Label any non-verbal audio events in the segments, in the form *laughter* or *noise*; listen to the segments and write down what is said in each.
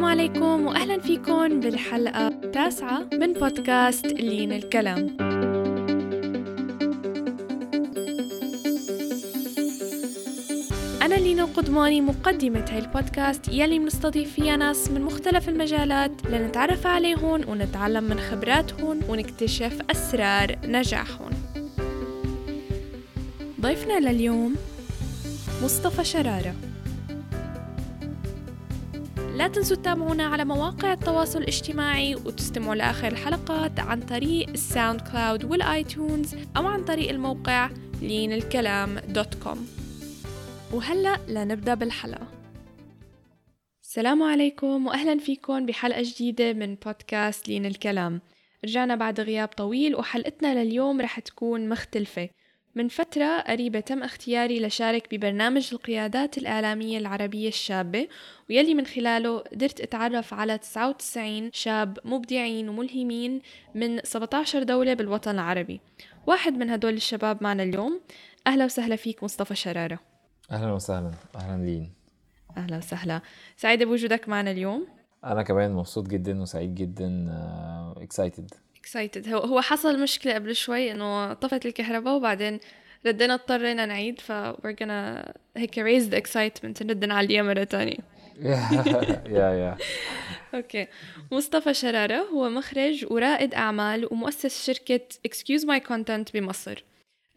السلام عليكم واهلا فيكم بالحلقة التاسعة من بودكاست لين الكلام. أنا لينا قدماني مقدمة هاي البودكاست يلي بنستضيف فيها ناس من مختلف المجالات لنتعرف عليهم ونتعلم من خبراتهم ونكتشف أسرار نجاحهم. ضيفنا لليوم مصطفى شرارة. لا تنسوا تتابعونا على مواقع التواصل الاجتماعي وتستمعوا لآخر الحلقات عن طريق الساوند كلاود والآيتونز أو عن طريق الموقع لين الكلام dot com وهلأ لنبدأ بالحلقة. السلام عليكم وأهلا فيكم بحلقة جديدة من بودكاست لين الكلام. رجعنا بعد غياب طويل وحلقتنا لليوم رح تكون مختلفة. من فترة قريبة تم اختياري لشارك ببرنامج القيادات الإعلامية العربية الشابة ويلي من خلاله قدرت أتعرف على 99 شاب مبدعين وملهمين من 17 دولة بالوطن العربي. واحد من هدول الشباب معنا اليوم. أهلا وسهلا فيك مصطفى شرارة. أهلا وسهلا. أهلا لين أهلا وسهلا. سعيدة بوجودك معنا اليوم. أنا كمان مبسوط جدا وسعيد جدا excited excited. هو هو حصل مشكلة قبل شوي إنه طفت الكهرباء وبعدين ردينا اضطرينا نعيد ف we're gonna هيك raise the excitement نرد نعليها مرة تانية. yeah yeah okay مصطفى شرارة هو مخرج ورائد أعمال ومؤسس شركة Excuse My Content بمصر.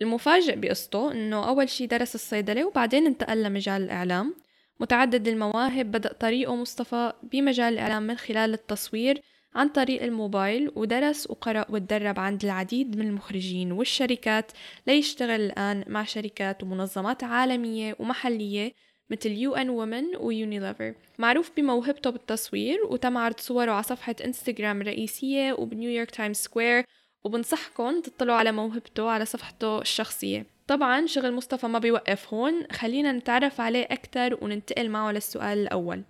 المفاجئ بقصته إنه أول شي درس الصيدلة وبعدين انتقل لمجال الإعلام. متعدد المواهب بدأ طريقه مصطفى بمجال الإعلام من خلال التصوير عن طريق الموبايل ودرس وقرأ وتدرب عند العديد من المخرجين والشركات ليشتغل الآن مع شركات ومنظمات عالمية ومحلية مثل UN Women ويونيليفر. معروف بموهبته بالتصوير وتم عرض صوره على صفحة إنستغرام الرئيسية وبنيويورك Times Square وبنصحكم تطلعوا على موهبته على صفحته الشخصية. طبعا شغل مصطفى ما بيوقف هون خلينا نتعرف عليه أكتر وننتقل معه للسؤال الأول.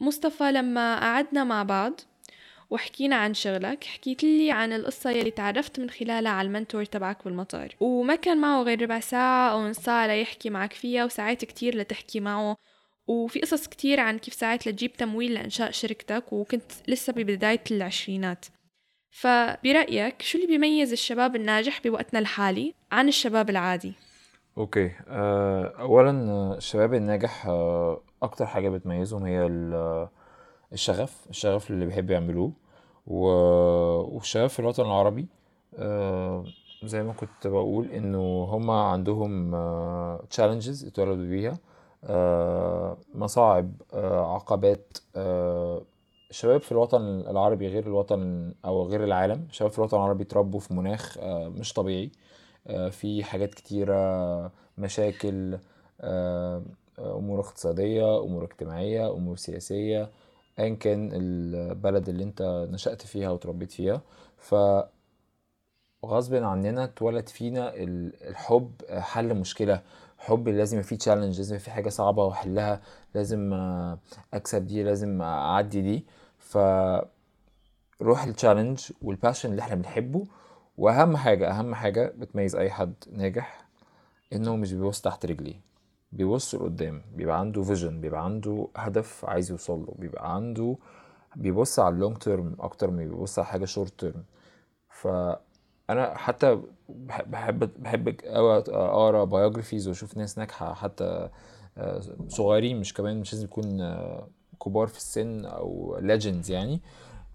مصطفى لما قعدنا مع بعض وحكينا عن شغلك حكيت لي عن القصة يلي تعرفت من خلالها على ال mentor تبعك بالمطار. وما كان معه غير ربع ساعة أو نص ساعة ليحكي معك فيها وساعات كتير لتحكي معه. وفي قصص كتير عن كيف ساعات لتجيب تمويل لإنشاء شركتك وكنت لسه ببداية العشرينات. فبرأيك شو اللي بيميز الشباب الناجح بوقتنا الحالي عن الشباب العادي؟ okay آه، اولا آه، الشباب الناجح آه، أكتر حاجة بتميزهم هي ال- الشغف الشغف اللي بيحبوا يعملوه و- والشباب في الوطن العربي آه، زي ما كنت بقول إنه هما عندهم تشالنجز اتولدوا بيها آه، مصاعب آه، عقبات آه، الشباب في الوطن العربي غير الوطن أو غير العالم الشباب في الوطن العربي اتربوا في مناخ آه، مش طبيعي آه، في حاجات كتيرة مشاكل أمور اقتصادية أمور اجتماعية أمور سياسية أيا كان البلد اللي أنت نشأت فيها وتربيت فيها. ف غصب عننا اتولد فينا ال- الحب حل مشكلة. حب لازم فيه challenge لازم يبقى فيه حاجة صعبة واحلها لازم أكسب دي لازم أعدي دي. ف روح ال challenge وال passion اللي إحنا بنحبه. وأهم حاجة أهم حاجة بتميز أي حد ناجح إنه مش بيبص تحت رجليه. بيبص لقدام بيبقى عنده vision بيبقى عنده هدف عايز يوصل له بيبقى عنده بيبص على ال long term أكتر ما بيبص على حاجة short term فأنا حتى بحب بحب أوي أقرأ biographies وأشوف ناس ناجحة حتى آه، صغيرين مش كمان مش لازم يكون آه، كبار في السن أو legends يعني.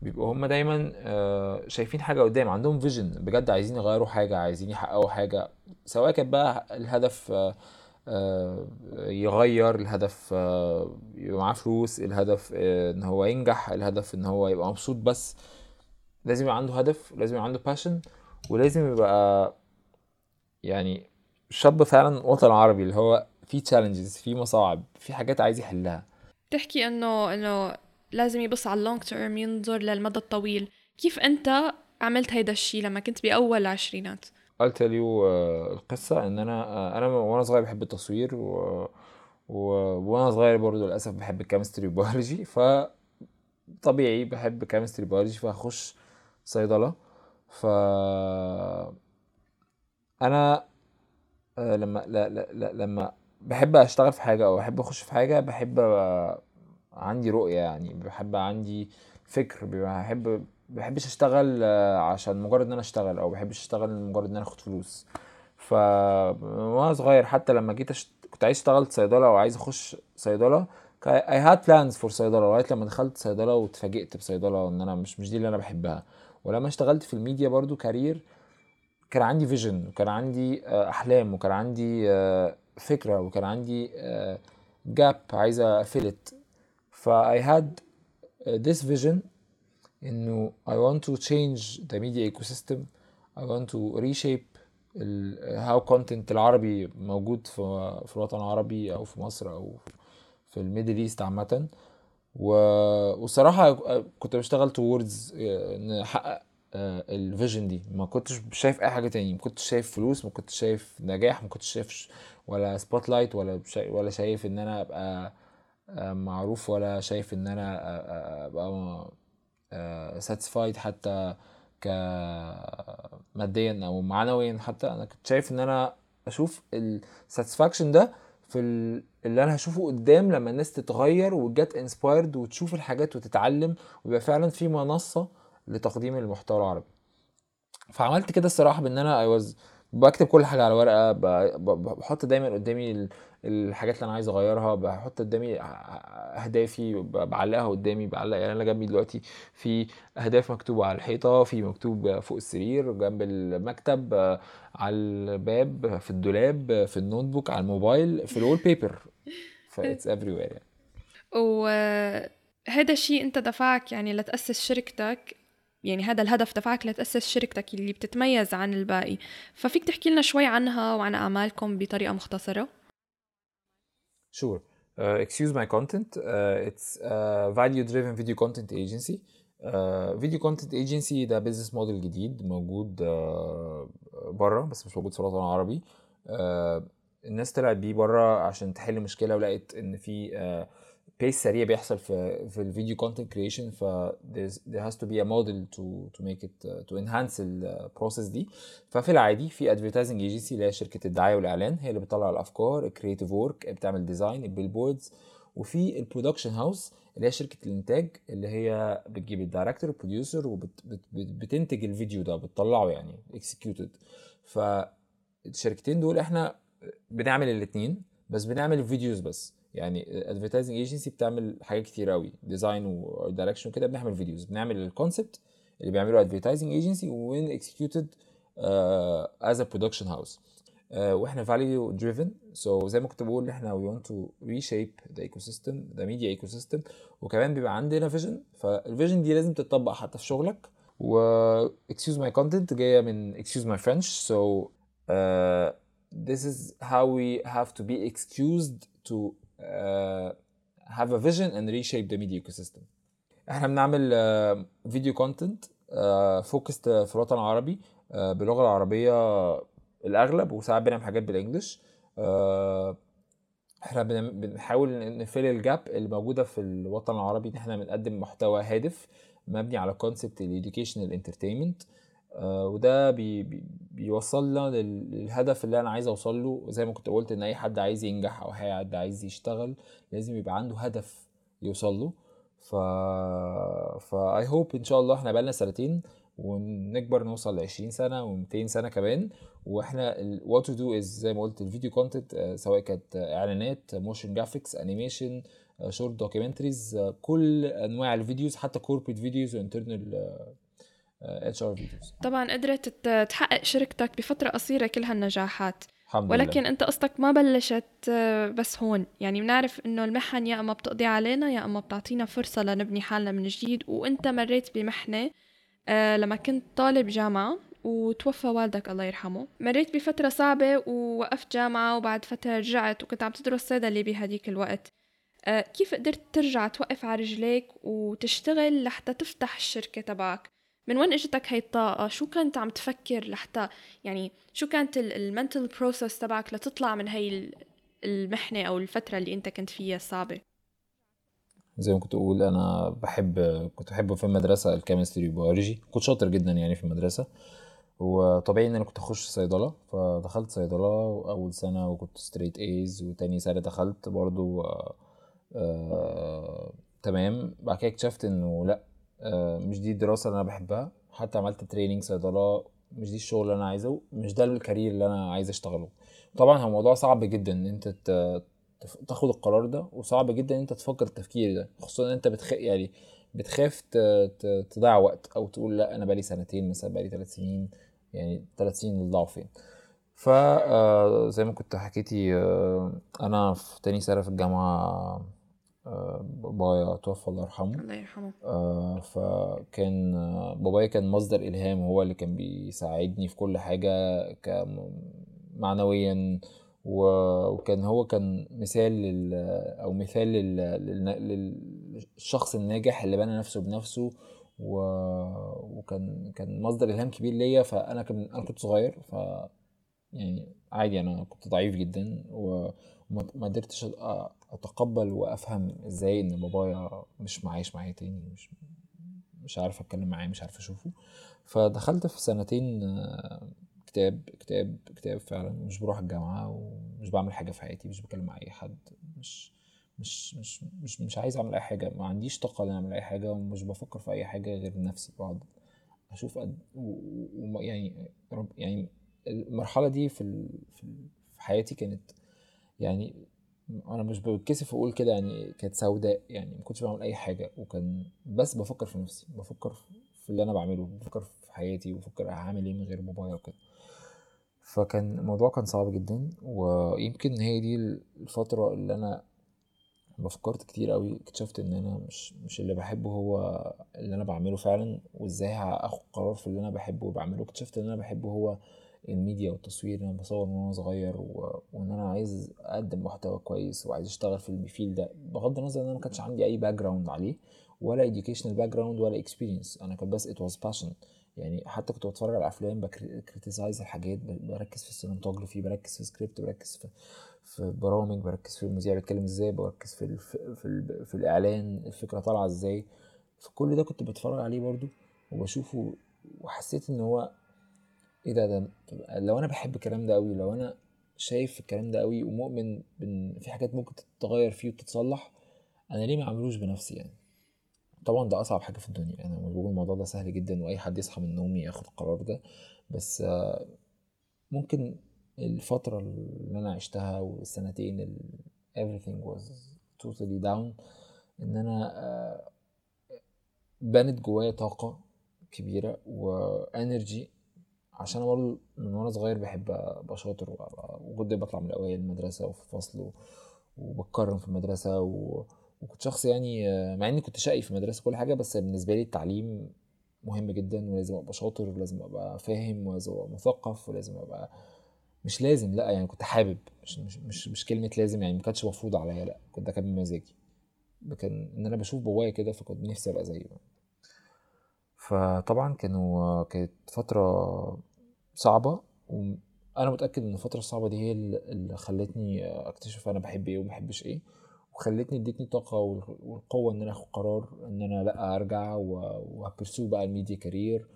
بيبقوا هم دايما آه، شايفين حاجة قدام عندهم vision بجد عايزين يغيروا حاجة عايزين يحققوا حاجة. سواء كان بقى الهدف يغير الهدف آه، يبقى معاه فلوس الهدف آه، إن هو ينجح الهدف إن هو يبقى مبسوط بس. لازم يبقى عنده هدف لازم يبقى عنده passion ولازم يبقى يعني شاب فعلا وطن عربي اللي هو في challenges في مصاعب في حاجات عايز يحلها. بتحكي إنه إنه لازم يبص على ال long term ينظر للمدى الطويل. كيف أنت عملت هيدا الشي لما كنت بأول العشرينات؟ آه، القصة إن أنا آه، أنا وأنا صغير بحب التصوير و... و... وأنا صغير برضو للأسف بحب ال chemistry و biology ف طبيعي بحب chemistry biology فهخش صيدلة. ف أنا آه، لما لا لا لا لما بحب أشتغل في حاجة أو بحب أخش في حاجة بحب أبقى عندي رؤية يعني بحب عندي فكر بحب بحبش أشتغل آه، عشان مجرد إن أنا أشتغل أو بحبش أشتغل مجرد إن أنا آخد فلوس. ف وأنا صغير حتى لما جيت أشت... كنت عايز أشتغل صيدلة أو عايز أخش صيدلة I had plans for صيدلة لغاية لما دخلت صيدلة واتفاجئت بصيدلة ان أنا مش مش دي اللي أنا بحبها. ولما اشتغلت في الميديا برضو career كان عندي vision وكان عندي آه، أحلام وكان عندي آه، فكرة وكان عندي gap عايز أ fill it ف I had this vision إنه I want to change the media ecosystem. I want to reshape how content العربي موجود في في الوطن العربي أو في مصر أو في ال Middle East عامة. والصراحه كنت بشتغل towards إن أحقق ال vision دي. ما كنتش شايف أي حاجة تاني. ما كنتش شايف فلوس ما كنتش شايف نجاح ما كنتش شايف ولا spotlight ولا ولا شايف إن أنا أبقى معروف ولا شايف إن أنا أبقى satisfied حتى ك ماديا أو معنويا. حتى أنا كنت شايف إن أنا أشوف ال satisfaction ده في اللي أنا هشوفه قدام لما الناس تتغير وت get inspired وتشوف الحاجات وتتعلم ويبقى فعلا في منصة لتقديم المحتوى العربي. فعملت كده الصراحة بإن أنا I was بكتب كل حاجة على ورقة بحط دايما قدامي الحاجات اللي أنا عايز أغيرها بحط قدامي أهدافي بعلقها قدامي بعلق يعني أنا جنبي دلوقتي في أهداف مكتوبة على الحيطة في مكتوب فوق السرير جنب المكتب على الباب في الدولاب في ال notebook على الموبايل في ال wallpaper. ف it's everywhere يعني. وهذا الشيء أنت دفعك يعني لتأسس شركتك يعني هذا الهدف دفعك لتأسس شركتك اللي بتتميز عن الباقي. ففيك تحكي لنا شوي عنها وعن أعمالكم بطريقة مختصرة؟ Sure. Uh, excuse my content. Uh, it's a value-driven video content agency. Uh, video content agency ده بزنس موديل جديد موجود uh, بره بس مش موجود في الوطن العربي. Uh, الناس طلعت بيه بره عشان تحل مشكله ولقيت ان في uh, pace سريع بيحصل في في ال video content creation ف there has to be a model to to make it uh, to enhance ال process دي. ففي العادي في advertising agency اللي هي شركة الدعاية والإعلان هي اللي بتطلع الأفكار ال creative work بتعمل design ال billboards وفي ال production house اللي هي شركة الإنتاج اللي هي بتجيب ال director وال producer وبتنتج الفيديو ده بتطلعه يعني executed فالشركتين دول إحنا بنعمل الاثنين بس بنعمل ال videos بس. يعني advertising agency بتعمل حاجات كتير قوي design و direction وكده بنعمل videos بنعمل ال concept اللي بيعمله advertising agency و we execute it as a production house وإحنا value driven so زي ما كنت بقول إحنا we want to reshape the ecosystem the media ecosystem وكمان بيبقى عندنا vision فال vision دي لازم تتطبق حتى في شغلك. و excuse my content جاية من my French so uh, this is how we have to be excused to uh, have a vision and reshape the media ecosystem. إحنا بنعمل video content focused في الوطن العربي uh, باللغة العربية الأغلب وساعات بنعمل حاجات بال English. uh, إحنا بنحاول ن fill ال gap اللي موجودة في الوطن العربي إن إحنا بنقدم محتوى هادف مبني على concept ال educational entertainment آه وده بي بي بيوصلنا للهدف اللي أنا عايز أوصل له. زي ما كنت قلت إن أي حد عايز ينجح أو حد عايز يشتغل لازم يبقى عنده هدف يوصل له. ف ف I hope إن شاء الله إحنا بقالنا سنتين ونكبر نوصل ل 20 سنة و200 سنة كمان. وإحنا what we do is زي ما قلت ال video content سواء كانت إعلانات motion graphics animation short documentaries كل أنواع ال videos حتى corporate videos و internal HR videos طبعا قدرت تحقق شركتك بفترة قصيرة كل هالنجاحات الحمد لله. أنت قصتك ما بلشت بس هون. يعني بنعرف إنه المحن يا أما بتقضي علينا يا أما بتعطينا فرصة لنبني حالنا من جديد. وأنت مريت بمحنة لما كنت طالب جامعة وتوفى والدك الله يرحمه. مريت بفترة صعبة ووقفت جامعة وبعد فترة رجعت وكنت عم تدرس صيدلة بهديك الوقت. كيف قدرت ترجع توقف على رجليك وتشتغل لحتى تفتح الشركة تبعك؟ من وين إجتك هاي الطاقة شو كنت عم تفكر لحتى يعني شو كانت ال mental process تبعك لتطلع من هاي المحنة أو الفترة اللي أنت كنت فيها الصعبة؟ زي ما كنت أقول أنا بحب كنت بحب في المدرسة ال chemistry و biology. كنت شاطر جدا يعني في المدرسة. وطبيعي إن أنا كنت أخش صيدلة. فدخلت صيدلة اول سنة وكنت straight A's وتاني سنة دخلت برضو آه، تمام. بعد كده اكتشفت إنه لأ آه، مش دي الدراسة اللي أنا بحبها. حتى عملت تريننج صيدلة مش دي الشغل اللي أنا عايزه مش ده الكارير اللي أنا عايز أشتغله. طبعا هو موضوع صعب جدا إن أنت تاخد القرار ده وصعب جدا إن أنت تفكر التفكير ده. خصوصا إن أنت بتخ... يعني بتخاف. تضيع وقت أو تقول لأ أنا بقالي سنتين مثلا بقالي ثلاث سنين يعني ثلاث سنين ضاعوا فين. ف آه، زي ما كنت حكيتي آه، أنا في تاني سنة في الجامعة آه، بابايا توفى الله يرحمه. الله يرحمه. آه، فكان آه، بابايا كان مصدر إلهام هو اللي كان بيساعدني في كل حاجة كم- معنويا و- وكان هو كان مثال لل أو مثال لل... لل... للشخص الناجح اللي بنى نفسه بنفسه و... وكان كان مصدر إلهام كبير ليا. فأنا كان أنا كنت صغير ف يعني عادي أنا كنت ضعيف جدا وما ما قدرتش أتقبل وأفهم إزاي إن بابايا مش معايش معايا تاني مش مش عارف أتكلم معاه مش عارف أشوفه فدخلت في سنتين آه، كتاب كتاب كتاب فعلا مش بروح الجامعة ومش بعمل حاجة في حياتي مش بكلم مع أي حد مش مش مش مش مش عايز أعمل أي حاجة ما عنديش طاقة إن أعمل أي حاجة ومش بفكر في أي حاجة غير نفسي بقعد أشوف قد و- و- يعني رب يعني المرحلة دي. في ال- في حياتي كانت يعني أنا مش بتكسف أقول كده يعني كانت سوداء يعني ما كنتش بعمل أي حاجة وكان بس بفكر في نفسي بفكر في اللي أنا بعمله بفكر في حياتي وبفكر هعمل إيه من غير بابايا وكده. فكان الموضوع كان صعب جدا ويمكن هي دي الفترة اللي أنا لما فكرت كتير قوي اكتشفت إن أنا مش مش اللي بحبه هو اللي أنا بعمله فعلا وإزاي هاخد قرار في اللي أنا بحبه وبعمله. اكتشفت إن أنا بحبه هو الميديا والتصوير أنا بصور من وأنا صغير و... وإن أنا عايز أقدم محتوى كويس وعايز أشتغل في ال field ده بغض النظر إن أنا ما كانش عندي أي background عليه ولا educational background ولا experience أنا كان بس it was passion. يعني حتى كنت بتفرج على أفلام ب criticize الحاجات بركز في ال cinematography بركز في سكريبت بركز في في برامج بركز في المذيع بيتكلم إزاي بركز في الف... في, ال... في الإعلان الفكرة طالعة إزاي. فكل ده كنت بتفرج عليه برضو وبشوفه وحسيت إن هو إيه ده ده لو أنا بحب الكلام ده قوي لو أنا شايف الكلام ده قوي ومؤمن بإن في حاجات ممكن تتغير فيه وتتصلح أنا ليه ما أعملوش بنفسي يعني؟ طبعا ده أصعب حاجة في الدنيا أنا بقول الموضوع ده سهل جدا وأي حد يصحى من النوم ياخد القرار ده بس ممكن الفترة اللي أنا عشتها والسنتين everything was totally down إن أنا آه، بنت جوايا طاقة كبيرة وانرجي عشان أنا برضه من وأنا صغير بحب أبقى شاطر وكنت بطلع من الأوائل المدرسة وفي الفصل وبتكرم في المدرسة و... وكنت شخص يعني مع إني كنت شقي في المدرسة كل حاجة بس بالنسبة لي التعليم مهم جدا ولازم أبقى شاطر ولازم أبقى فاهم ولازم أبقى مثقف ولازم أبقى مش لازم لأ يعني كنت حابب مش مش مش, مش كلمة لازم يعني ما كانتش مفروض عليا لأ كنت ده كان بمزاجي كان إن أنا بشوف بابايا كده فكنت نفسي أبقى زيه. فطبعا كانوا كانت فترة صعبة وأنا متأكد إن الفترة الصعبة دي هي اللي خلتني أكتشف أنا بحب إيه ومبحبش إيه وخلتني ادتني طاقة وال- والقوة إن أنا آخد قرار إن أنا لأ أرجع و- وهبرسو بقى الميديا كارير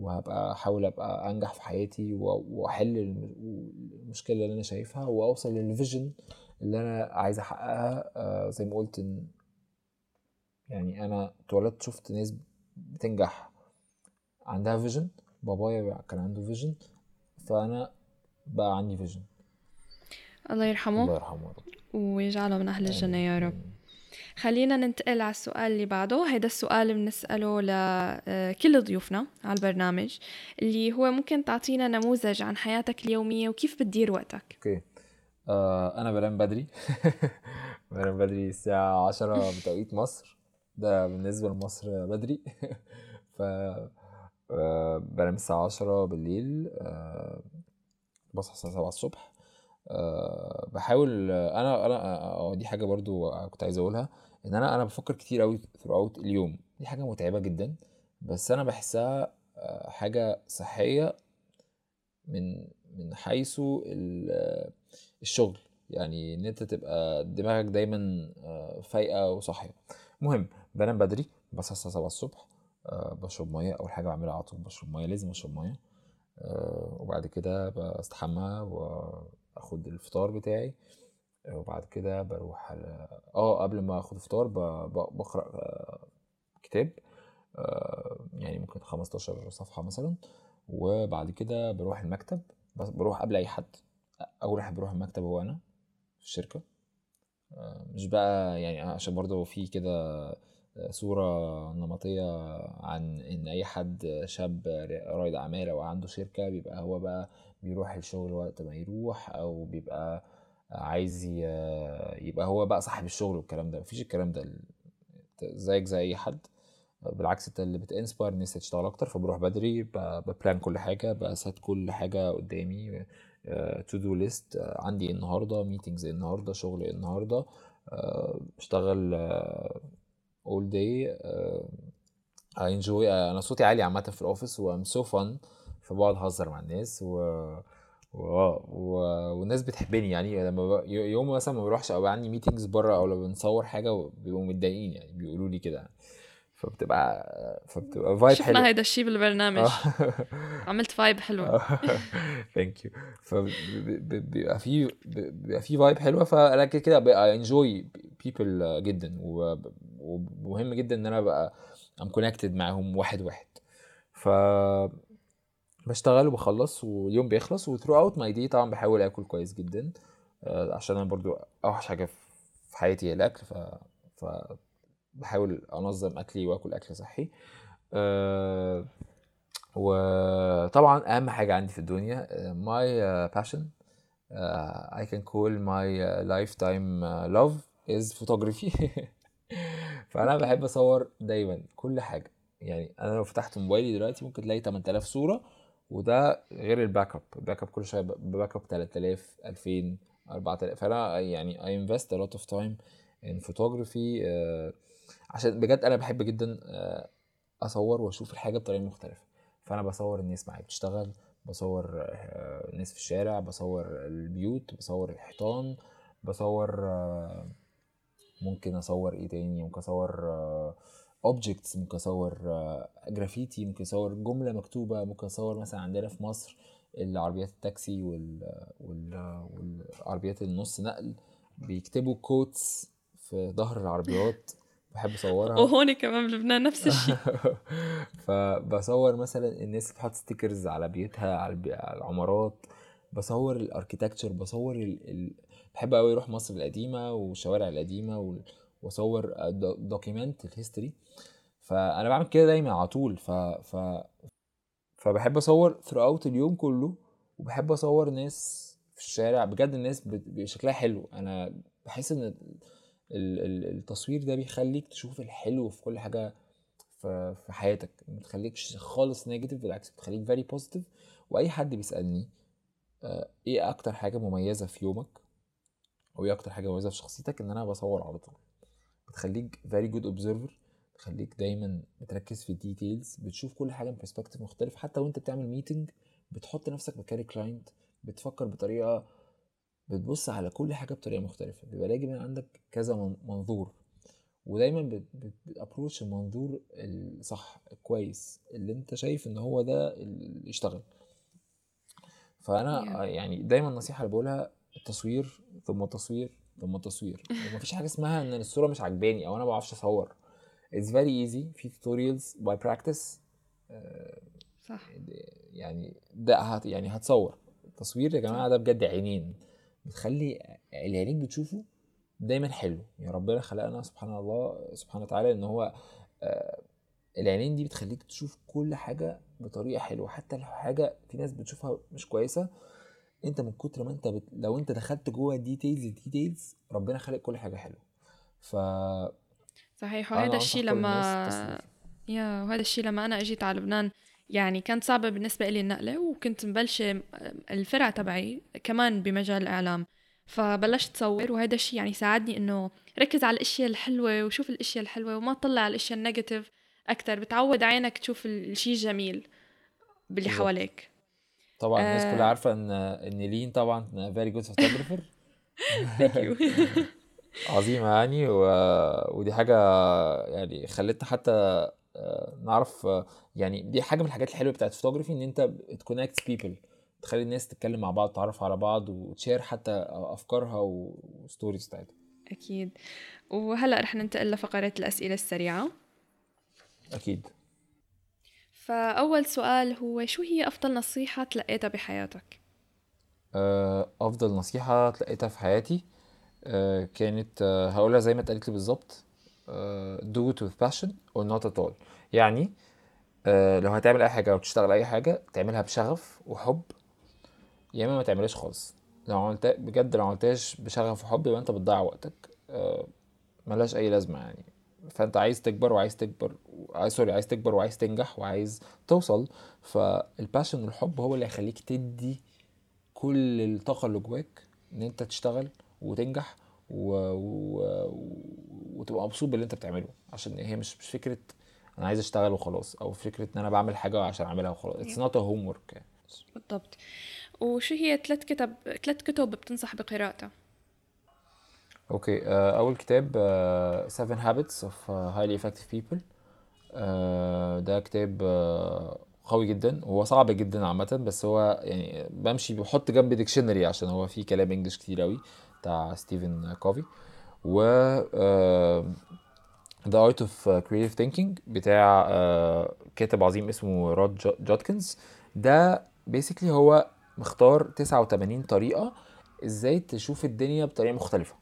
وهبقى أحاول أبقى أنجح في حياتي و- وأحل الم- المشكلة اللي أنا شايفها وأوصل لل vision اللي أنا عايز أحققها آه، زي ما قلت إن يعني أنا اتولدت شفت ناس بتنجح عندها vision بابايا كان عنده vision فأنا بقى عندي vision. الله الله يرحمه يرحمه يا رب. ويجعله من أهل الجنة يا رب. خلينا ننتقل على السؤال اللي بعده. هيدا السؤال بنسأله لكل ضيوفنا على البرنامج اللي هو ممكن تعطينا نموذج عن حياتك اليومية وكيف بتدير وقتك؟ أوكي. آه أنا بنام بدري. *laughs* بنام بدري الساعة عشرة بتوقيت مصر. ده بالنسبة لمصر بدري. *laughs* ف آه، بنام الساعة عشرة بالليل آه، بصحى الساعة سبعة الصبح. آه، بحاول أنا أنا آه، دي حاجة برضو كنت عايز أقولها إن أنا أنا بفكر كتير قوي throughout اليوم. دي حاجة متعبة جدا بس أنا بحسها آه، حاجة صحية من من حيث ال- الشغل. يعني إن أنت تبقى دماغك دايما فايقة وصاحية. المهم بنام بدري بصحى الساعة 7 الصبح. بشرب مية. أول حاجة بعملها على طول بشرب مية لازم أشرب مية. آه، وبعد كده بستحمى وأخد الفطار بتاعي. وبعد كده بروح على آه قبل ما أخد فطار بقرأ آه، كتاب. آه، يعني ممكن 15 صفحة مثلا. وبعد كده بروح المكتب. بروح قبل أي حد. أول واحد بروح المكتب هو أنا في الشركة. آه، مش بقى يعني عشان برضه في كده صورة نمطية عن إن أي حد شاب رائد أعمال أو عنده شركة بيبقى هو بقى بيروح الشغل وقت ما يروح أو بيبقى عايز يبقى هو بقى صاحب الشغل والكلام ده. مفيش الكلام ده زيك زي أي حد. بالعكس انت اللي بت inspire الناس تشتغل أكتر فبروح بدري ب plan كل حاجة ب set كل حاجة قدامي to do list عندي النهارده meetings النهارده شغل النهارده آه، بشتغل all day I enjoy أنا صوتي عالي عامة في ال office و I'm so fun فبقعد أهزر مع الناس و و... و... والناس بتحبني يعني. لما ب... يوم مثلا ما بروحش أو عندي meetings بره أو لو بنصور حاجة بيبقوا متضايقين يعني بيقولوا لي كده. فبتبقى فبتبقى vibe شفنا حلو هيدا الشيء بالبرنامج. *laughs* عملت vibe حلوة. thank you فبيبقى في بيبقى في vibe حلوة فأنا كده كده enjoy people جدا وب- ومهم جدا إن أنا أبقى أم connected معاهم واحد واحد. ف بشتغل وبخلص واليوم بيخلص و throughout my day طبعا بحاول آكل كويس جدا آه، عشان أنا برضو أوحش حاجة في حياتي هي الأكل ف ف بحاول أنظم أكلي وآكل أكل صحي. آه، وطبعا أهم حاجة عندي في الدنيا my passion can call my uh, lifetime uh, love is photography. *laughs* فأنا بحب أصور دايما كل حاجة. يعني أنا لو فتحت موبايلي دلوقتي ممكن تلاقي 8000 صورة وده غير ال backup ال backup كل شوية ب backup 3000 2000 4000 فأنا يعني invest a lot of time in photography uh, عشان بجد أنا بحب جدا uh, أصور وأشوف الحاجة بطريقة مختلفة. فأنا بصور الناس معايا بتشتغل بصور آه، الناس في الشارع بصور البيوت بصور الحيطان بصور آه، ممكن أصور إيه تاني؟ ممكن أصور objects ممكن أصور جرافيتي ممكن أصور جملة مكتوبة ممكن أصور مثلا عندنا في مصر العربيات التاكسي وال... وال... والعربيات النص نقل بيكتبوا quotes في ظهر العربيات بحب أصورها. وهون كمان بلبنان نفس *laughs* الشيء. فبصور مثلا الناس بتحط stickers على بيوتها على, العمارات بصور ال architecture بصور ال... ال... بحب قوي أروح مصر القديمة والشوارع القديمة. وأصور document ال history فأنا بعمل كده دايما على طول. ف... ف... فبحب أصور throughout اليوم كله وبحب أصور ناس في الشارع. بجد الناس. شكلها حلو. أنا بحس إن ال- ال- التصوير ده بيخليك تشوف الحلو في كل حاجة في حياتك. ما بتخليكش خالص negative بالعكس بتخليك very positive وأي حد بيسألني آه، إيه أكتر حاجة مميزة في يومك؟ أو إيه أكتر حاجة مميزة في شخصيتك؟ إن أنا بصور على طول. بتخليك very good observer بتخليك دايما بتركز في ال details بتشوف كل حاجة من perspective مختلف حتى وأنت بتعمل meeting بتحط نفسك مكان ال client بتفكر بطريقة بتبص على كل حاجة بطريقة مختلفة. بيبقى لاقي من عندك كذا من- منظور. ودايما بتابروش المنظور الصح الكويس اللي أنت شايف إن هو ده اللي يشتغل. فأنا. يعني دايما النصيحه اللي بقولها التصوير ثم التصوير ثم التصوير. *laughs* ومفيش حاجة اسمها إن الصورة مش عجباني أو أنا ما بعرفش أصور. It's very easy. في by practice. آه، صح. يعني ده هت يعني هتصور. التصوير يا جماعة ده بجد عينين. بتخلي العينين بتشوفه دايما حلو. يعني ربنا خلقنا سبحان الله سبحانه وتعالى إن هو آه، العينين دي بتخليك تشوف كل حاجة بطريقة حلوة. حتى لو حاجة في ناس بتشوفها مش كويسة انت من كتر ما انت بت... لو انت دخلت جوه ال details ال details ربنا خلق كل حاجة حلوة. ف صحيح. وهذا الشيء لما. يا وهذا الشيء لما أنا أجيت على لبنان يعني كانت صعبة بالنسبة لي النقلة وكنت مبلشة الفرع تبعي كمان بمجال الإعلام. فبلشت صور وهذا الشيء يعني ساعدني إنه ركز على الأشياء الحلوة وشوف الأشياء الحلوة وما تطلع على الأشياء ال negative أكتر. بتعود عينك تشوف الشيء الجميل باللي. حواليك. طبعا الناس آه. كلها عارفة إن إن لين طبعا very good photographer Thank you. *laughs* عظيمة يعني و... ودي حاجة يعني خلتنا حتى آه، نعرف آه، يعني دي حاجة من الحاجات الحلوة بتاعت الفوتوغرافي إن أنت ت connect people تخلي الناس تتكلم مع بعض تعرف على بعض وت share حتى أفكارها و stories بتاعتها. أكيد. وهلأ رح ننتقل لفقره الأسئلة السريعة. أكيد. فأول سؤال هو شو هي أفضل نصيحة تلقيتها بحياتك؟ آه، أفضل نصيحة تلقيتها في حياتي آه، كانت آه، هقولها زي ما اتقالت لي بالظبط do it with passion or not at all. يعني لو هتعمل أي حاجة أو تشتغل أي حاجة تعملها بشغف وحب يا إما ما تعملهاش خالص. لو عملت بجد لو عملتهاش بشغف وحب يبقى أنت بتضيع وقتك ملهاش أي لازمة يعني. فانت عايز تكبر وعايز تكبر sorry عايز تكبر وعايز تنجح وعايز توصل فال passion والحب هو اللي هيخليك تدي كل الطاقة اللي جواك إن أنت تشتغل وتنجح و... و... وتبقى مبسوط باللي أنت بتعمله. عشان هي مش مش فكرة أنا عايز أشتغل وخلاص أو فكرة إن أنا بعمل حاجة عشان أعملها وخلاص. it's not a homework بالضبط. وشو هي ثلاث كتب ثلاث كتب بتنصح بقراءتها؟ okay uh, أول كتاب uh, Seven Habits of Highly Effective People. uh, ده كتاب قوي جدا وهو صعب جدا عامة بس هو يعني بمشي بحط جنب dictionary عشان هو فيه كلام English كتير أوي بتاع ستيفن كوفي و The Art of Creative Thinking بتاع كاتب عظيم اسمه رود جودكنز ده basically هو مختار 89 طريقة إزاي تشوف الدنيا بطريقة مختلفة.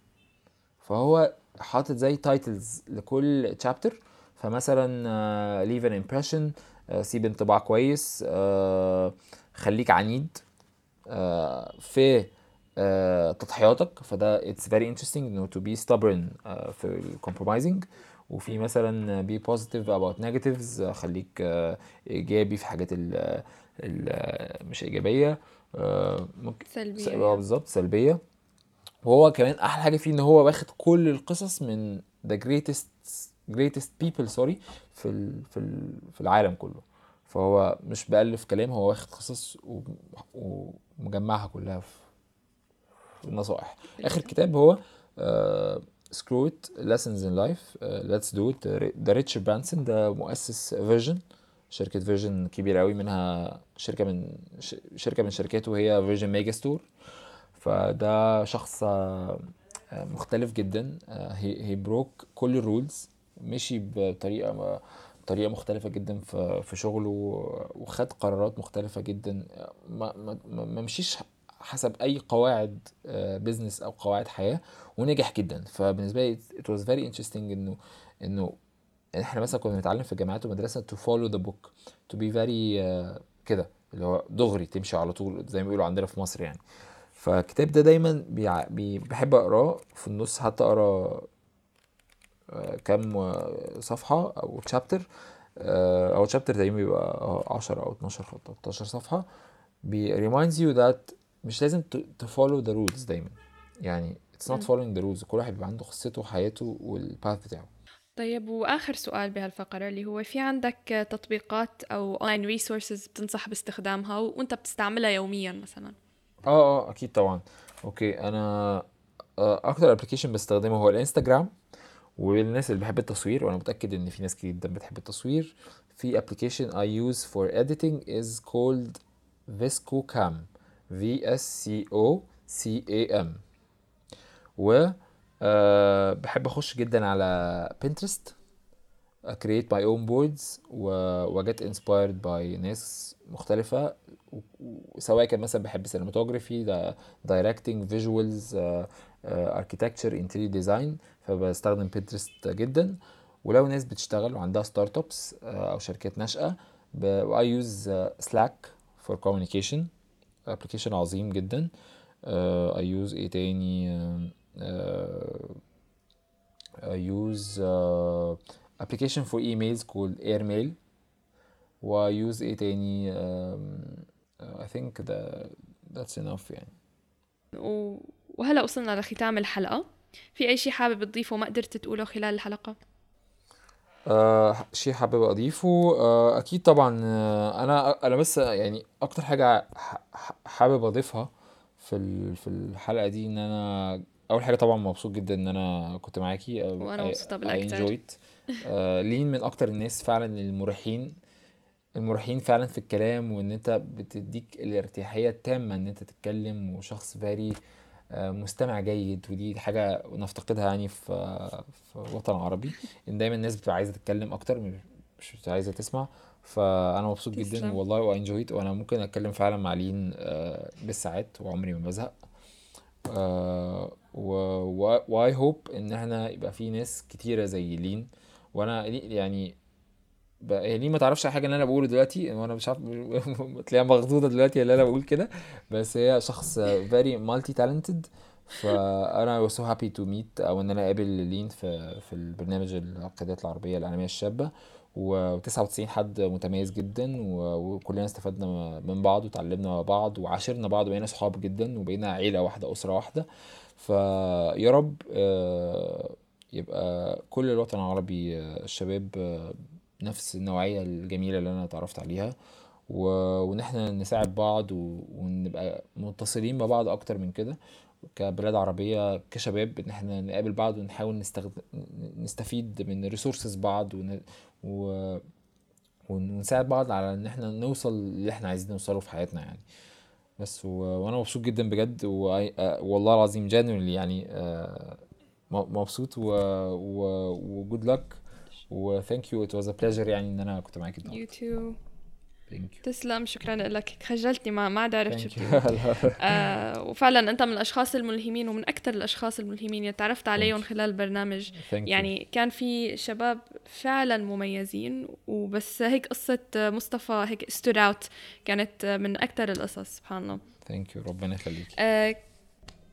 فهو حاطط زي titles لكل chapter فمثلا leave an impression uh, سيب انطباع كويس uh, خليك عنيد uh, في uh, تضحياتك. فده it's very interesting إنه to be stubborn uh, في compromising. وفي مثلا be positive about negatives خليك uh, إيجابي في حاجات ال ال مش إيجابية uh, ممكن سلبية يعني. بالظبط سلبية. وهو كمان أحلى حاجة فيه إن هو واخد كل القصص من the greatest greatest people sorry في ال في ال في العالم كله. فهو مش بألف كلام هو واخد قصص ومجمعها كلها في النصائح. آخر كتاب هو screw it in life uh, let's do it ده ريتشارد برانسون ده مؤسس فيرجن شركة فيرجن كبيرة قوي منها شركة من شركة من شركاته هي فيرجن ميجاستور فده شخص آه، مختلف جدا. he broke كل ال rules مشي بطريقة طريقة مختلفة جدا في في شغله وخد قرارات مختلفة جدا. ما ما مشيش حسب أي قواعد business آه، أو قواعد حياة ونجح جدا. فبالنسبة لي it was very interesting إنه إنه إحنا مثلا كنا بنتعلم في الجامعات ومدرسة follow the book to be very uh, كده اللي هو دغري تمشي على طول زي ما بيقولوا عندنا في مصر يعني. فالكتاب ده دايما بيع... بي... بحب أقراه في النص حتى أقرا آه، كام صفحة أو chapter أو chapter تقريبا بيبقى 10 أو 12 أو 13 صفحة. بي reminds you that مش لازم follow the rules دايما. يعني it's not following the rules. كل واحد بيبقى عنده قصته وحياته وال path بتاعه. طيب وآخر سؤال بهالفقرة اللي هو في عندك تطبيقات أو online resources بتنصح باستخدامها وأنت بتستعملها يوميا مثلا؟ آه آه أكيد طبعا. okay أنا آه، أكتر application بستخدمه هو الإنستجرام وللناس اللي بحب التصوير وأنا متأكد إن في ناس كتير جدا بتحب التصوير. في application I use for editing is called VSCO Cam V S C O C A M. و أه بحب أخش جدا على بنترست create my own boards و get inspired by ناس مختلفة. سواء كان مثلا بحب cinematography ده directing visuals architecture interior design فبستخدم بنترست جدا. ولو ناس بتشتغل وعندها startups أو شركات ناشئة I use سلاك for communication application عظيم جدا. I use إيه تاني؟ اي يوز application for emails called airmail. ويوز إيه تاني؟ I think that that's enough يعني. وهلا وصلنا لختام الحلقة. في أي شيء حابب تضيفه ما قدرت تقوله خلال الحلقة؟ آه شيء حابب أضيفه؟ آه أكيد طبعا آه أنا أنا بس يعني أكتر حاجة حابب أضيفها في في الحلقة دي إن أنا أول حاجة طبعا مبسوط جدا إن أنا كنت معاكي. وأنا مبسوطة بالأكتر. آه لين من أكتر الناس فعلا المريحين المريحين فعلا في الكلام وإن أنت بتديك الارتياحية التامة إن أنت تتكلم وشخص فاري مستمع جيد ودي حاجة نفتقدها يعني في في الوطن العربي إن دايما الناس بتبقى عايزة تتكلم أكتر مش عايزة تسمع. فأنا مبسوط جدا. والله وانجويت وأنا ممكن أتكلم فعلا مع لين آه، بالساعات وعمري ما بزهق. واي هوب إن إحنا يبقى في ناس كتيرة زي لين. وأنا يعني هي ليه ما تعرفش حاجة اللي أنا بقوله دلوقتي وأنا مش عارف *laughs* تلاقيها مخضوضة دلوقتي اللي أنا بقول كده بس هي شخص very multi talented فأنا was so happy to meet أو إن أنا أقابل لين في في البرنامج القيادات العربية الاعلاميه الشابة. و99 حد متميز جدا وكلنا استفدنا من بعض وتعلمنا بعض وعاشرنا بعض وبقينا صحاب جدا وبقينا عيلة واحدة أسرة واحدة. فيا رب آه، يبقى كل الوطن العربي آه، الشباب آه، نفس النوعية الجميلة اللي أنا اتعرفت عليها. و... وإن إحنا نساعد بعض و... ونبقى متصلين ببعض أكتر من كده كبلاد عربية كشباب إن إحنا نقابل بعض ونحاول نستخد... نستفيد من ريسورسز بعض ون... و... ونساعد بعض على إن إحنا نوصل اللي إحنا عايزين نوصله في حياتنا يعني. بس و... وأنا مبسوط جدا بجد و... آه، والله العظيم genuinely يعني م- مبسوط و و وجود لك و thank you it was a pleasure يعني إن أنا كنت معاك. النهارده you too تسلم. شكرا لك. خجلتني. ما ما عرفت شو. *laughs* آه وفعلا أنت من الأشخاص الملهمين ومن أكثر الأشخاص الملهمين. اللي تعرفت عليهم. خلال البرنامج يعني كان في شباب فعلا مميزين. وبس هيك قصة مصطفى هيك stood out. كانت من أكثر القصص. سبحان الله. thank you ربنا يخليك. آه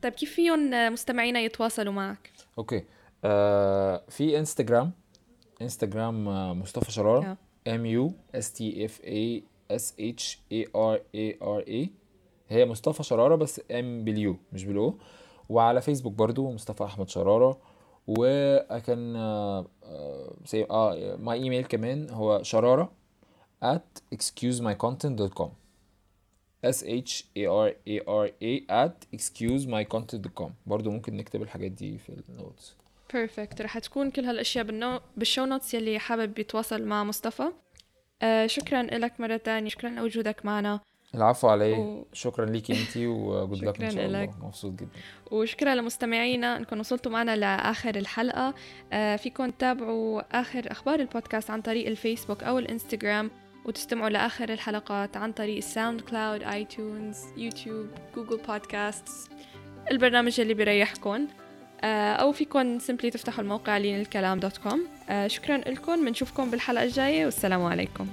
طيب كيف فيهم مستمعينا يتواصلوا معك؟ okay. آه في انستغرام انستغرام آه، مصطفى شرارة. M U S T F A S H A R A R A هي مصطفى شرارة بس M بال U مش بال O وعلى فيسبوك برضو مصطفى أحمد شرارة. وكان آه آه my email كمان هو شرارة at excusemycontent.com s h a r a r a at excusemycontent.com برضو ممكن نكتب الحاجات دي في ال notes perfect رح تكون كل هالأشياء بالنو... بال show notes يلي حابب يتواصل مع مصطفى. آه شكرا لك مرة تانية. شكرا لوجودك معنا. العفو علي. و- شكرا ليكي انتي *laughs* وجود لك ان شاء الله. مبسوط جدا. وشكرا لمستمعينا. إنكم وصلتوا معنا لآخر الحلقة. آه فيكم تتابعوا آخر أخبار البودكاست عن طريق الفيسبوك أو الإنستغرام. وتستمعوا لآخر الحلقات عن طريق الساوند كلاود آيتونز يوتيوب جوجل بودكاست البرنامج اللي بيريحكم آه، أو فيكم simply تفتحوا الموقع لين الكلام dot com آه، شكرا لكم بنشوفكم بالحلقة الجاية والسلام عليكم.